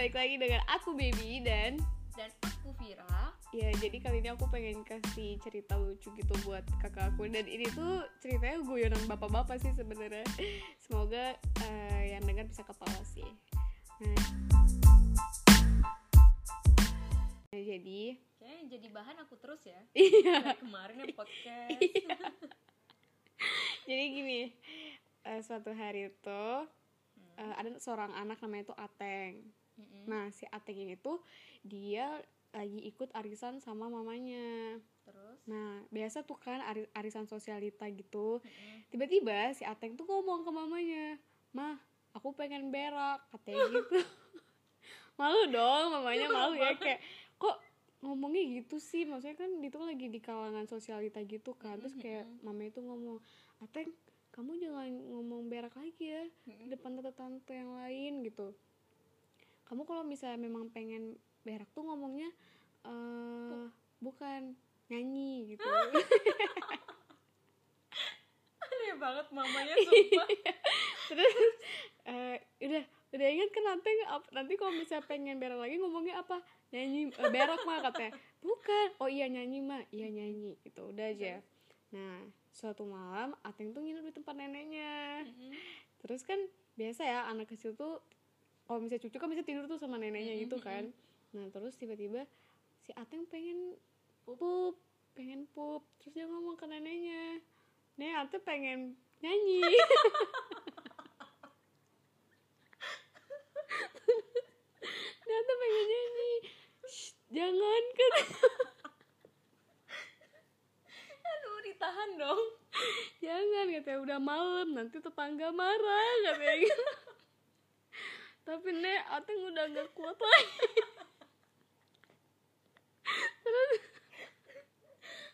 balik lagi dengan aku Baby dan dan aku Vira. Ya jadi kali ini aku pengen kasih cerita lucu gitu buat kakak aku. Dan ini tuh ceritanya guyonan bapak-bapak sih sebenarnya. Semoga uh, yang dengar bisa ketawa sih. Nah, nah jadi kayaknya jadi bahan aku terus ya. Iya. Dari kemarin ya podcast. Iya. jadi gini uh, suatu hari itu uh, ada seorang anak namanya tuh Ateng Mm-mm. nah si Ateng ini tuh dia lagi ikut arisan sama mamanya terus Nah, biasa tuh kan ari- arisan sosialita gitu. Mm-mm. Tiba-tiba si Ateng tuh ngomong ke mamanya, "Mah, aku pengen berak." Katanya gitu. malu dong mamanya malu ya kayak kok ngomongnya gitu sih maksudnya kan itu lagi di kalangan sosialita gitu kan terus kayak mamanya tuh ngomong Ateng kamu jangan ngomong berak lagi ya di depan tante-tante yang lain gitu kamu kalau misalnya memang pengen berak tuh ngomongnya eh bukan nyanyi gitu. Aneh banget mamanya sumpah. Terus eh, udah udah ingat kan nanti nanti kalau misalnya pengen berak lagi ngomongnya apa? Nyanyi eh, berak mah katanya. Bukan. Oh iya nyanyi mah. Iya nyanyi. Gitu. Udah aja. Nah suatu malam Ateng tuh nginep di tempat neneknya. Mm-mm. terus kan biasa ya anak kecil tuh kalau misalnya cucu kan bisa tidur tuh sama neneknya gitu kan. Nah terus tiba-tiba si Ateng pengen pup. pengen pup. Terus dia ngomong ke neneknya nek Ateng pengen nyanyi. Nek Ateng pengen nyanyi. Shh, jangan kan. Aduh ditahan dong. Jangan katanya. Udah malam nanti tetangga marah katanya. gitu tapi nek Ateng udah gak kuat lagi. Terus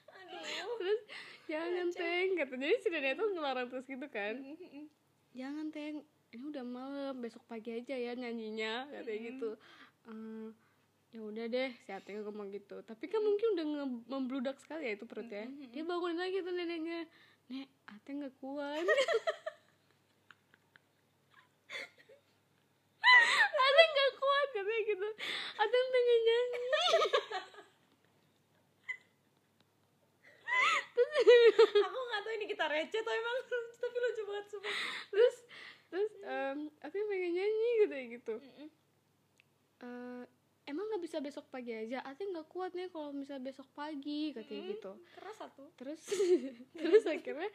aduh terus jangan teng kata jadi si nenek tuh ngelarang terus gitu kan. Mm-mm. jangan teng ini udah malam besok pagi aja ya nyanyinya katanya gitu. "Eh, ya udah deh si Ateng ngomong gitu. Tapi kan mungkin udah nge- membludak sekali ya itu perutnya. Dia bangunin lagi tuh neneknya. Nek Ateng gak kuat Ateng gak kuat katanya gitu Ateng pengen nyanyi aku nggak tahu ini kita receh atau emang. Tapi lucu banget sumpah. Terus terus em Ateng pengen nyanyi gitu Mm-mm. eh emang nggak bisa besok pagi aja? Ateng nggak kuat nih kalau misalnya besok pagi katanya Mm, gitu. Keras satu. Terus terus akhirnya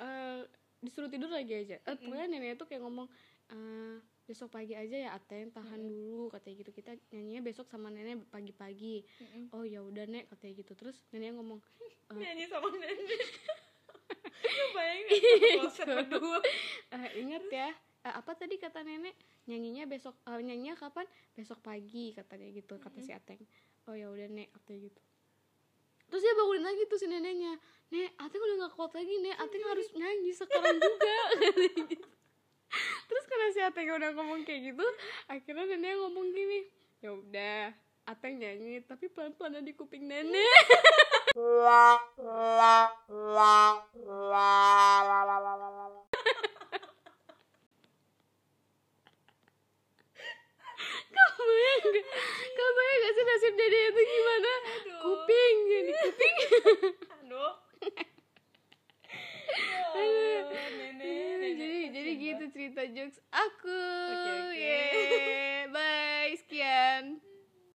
eh, disuruh tidur lagi aja. Eh, pokoknya nenek tuh kayak ngomong eh, besok pagi aja ya Ateng tahan dulu katanya gitu. Kita nyanyinya besok sama nenek pagi-pagi. Mm-mm. oh ya udah nek katanya gitu. Terus nenek ngomong eh, nyanyi sama nenek Eh, ingat ya. Eh, apa tadi kata nenek? Nyanyinya besok eh, nyanyinya kapan? Besok pagi katanya gitu kata si Ateng. Oh ya udah nek katanya gitu. Terus dia bangunin lagi tuh si neneknya. Nek Ateng udah gak kuat lagi nek. Ateng harus nyanyi sekarang juga. Terus karena si Ateng udah ngomong kayak gitu akhirnya nenek ngomong gini. Ya udah Ateng nyanyi tapi pelan-pelan di kuping nenek kamu ya gak kamu ya gak sih nasib dede itu gimana Aduh. kuping di kuping aduh Ya Allah, nenek, nenek. jadi jadi gitu cerita jokes aku.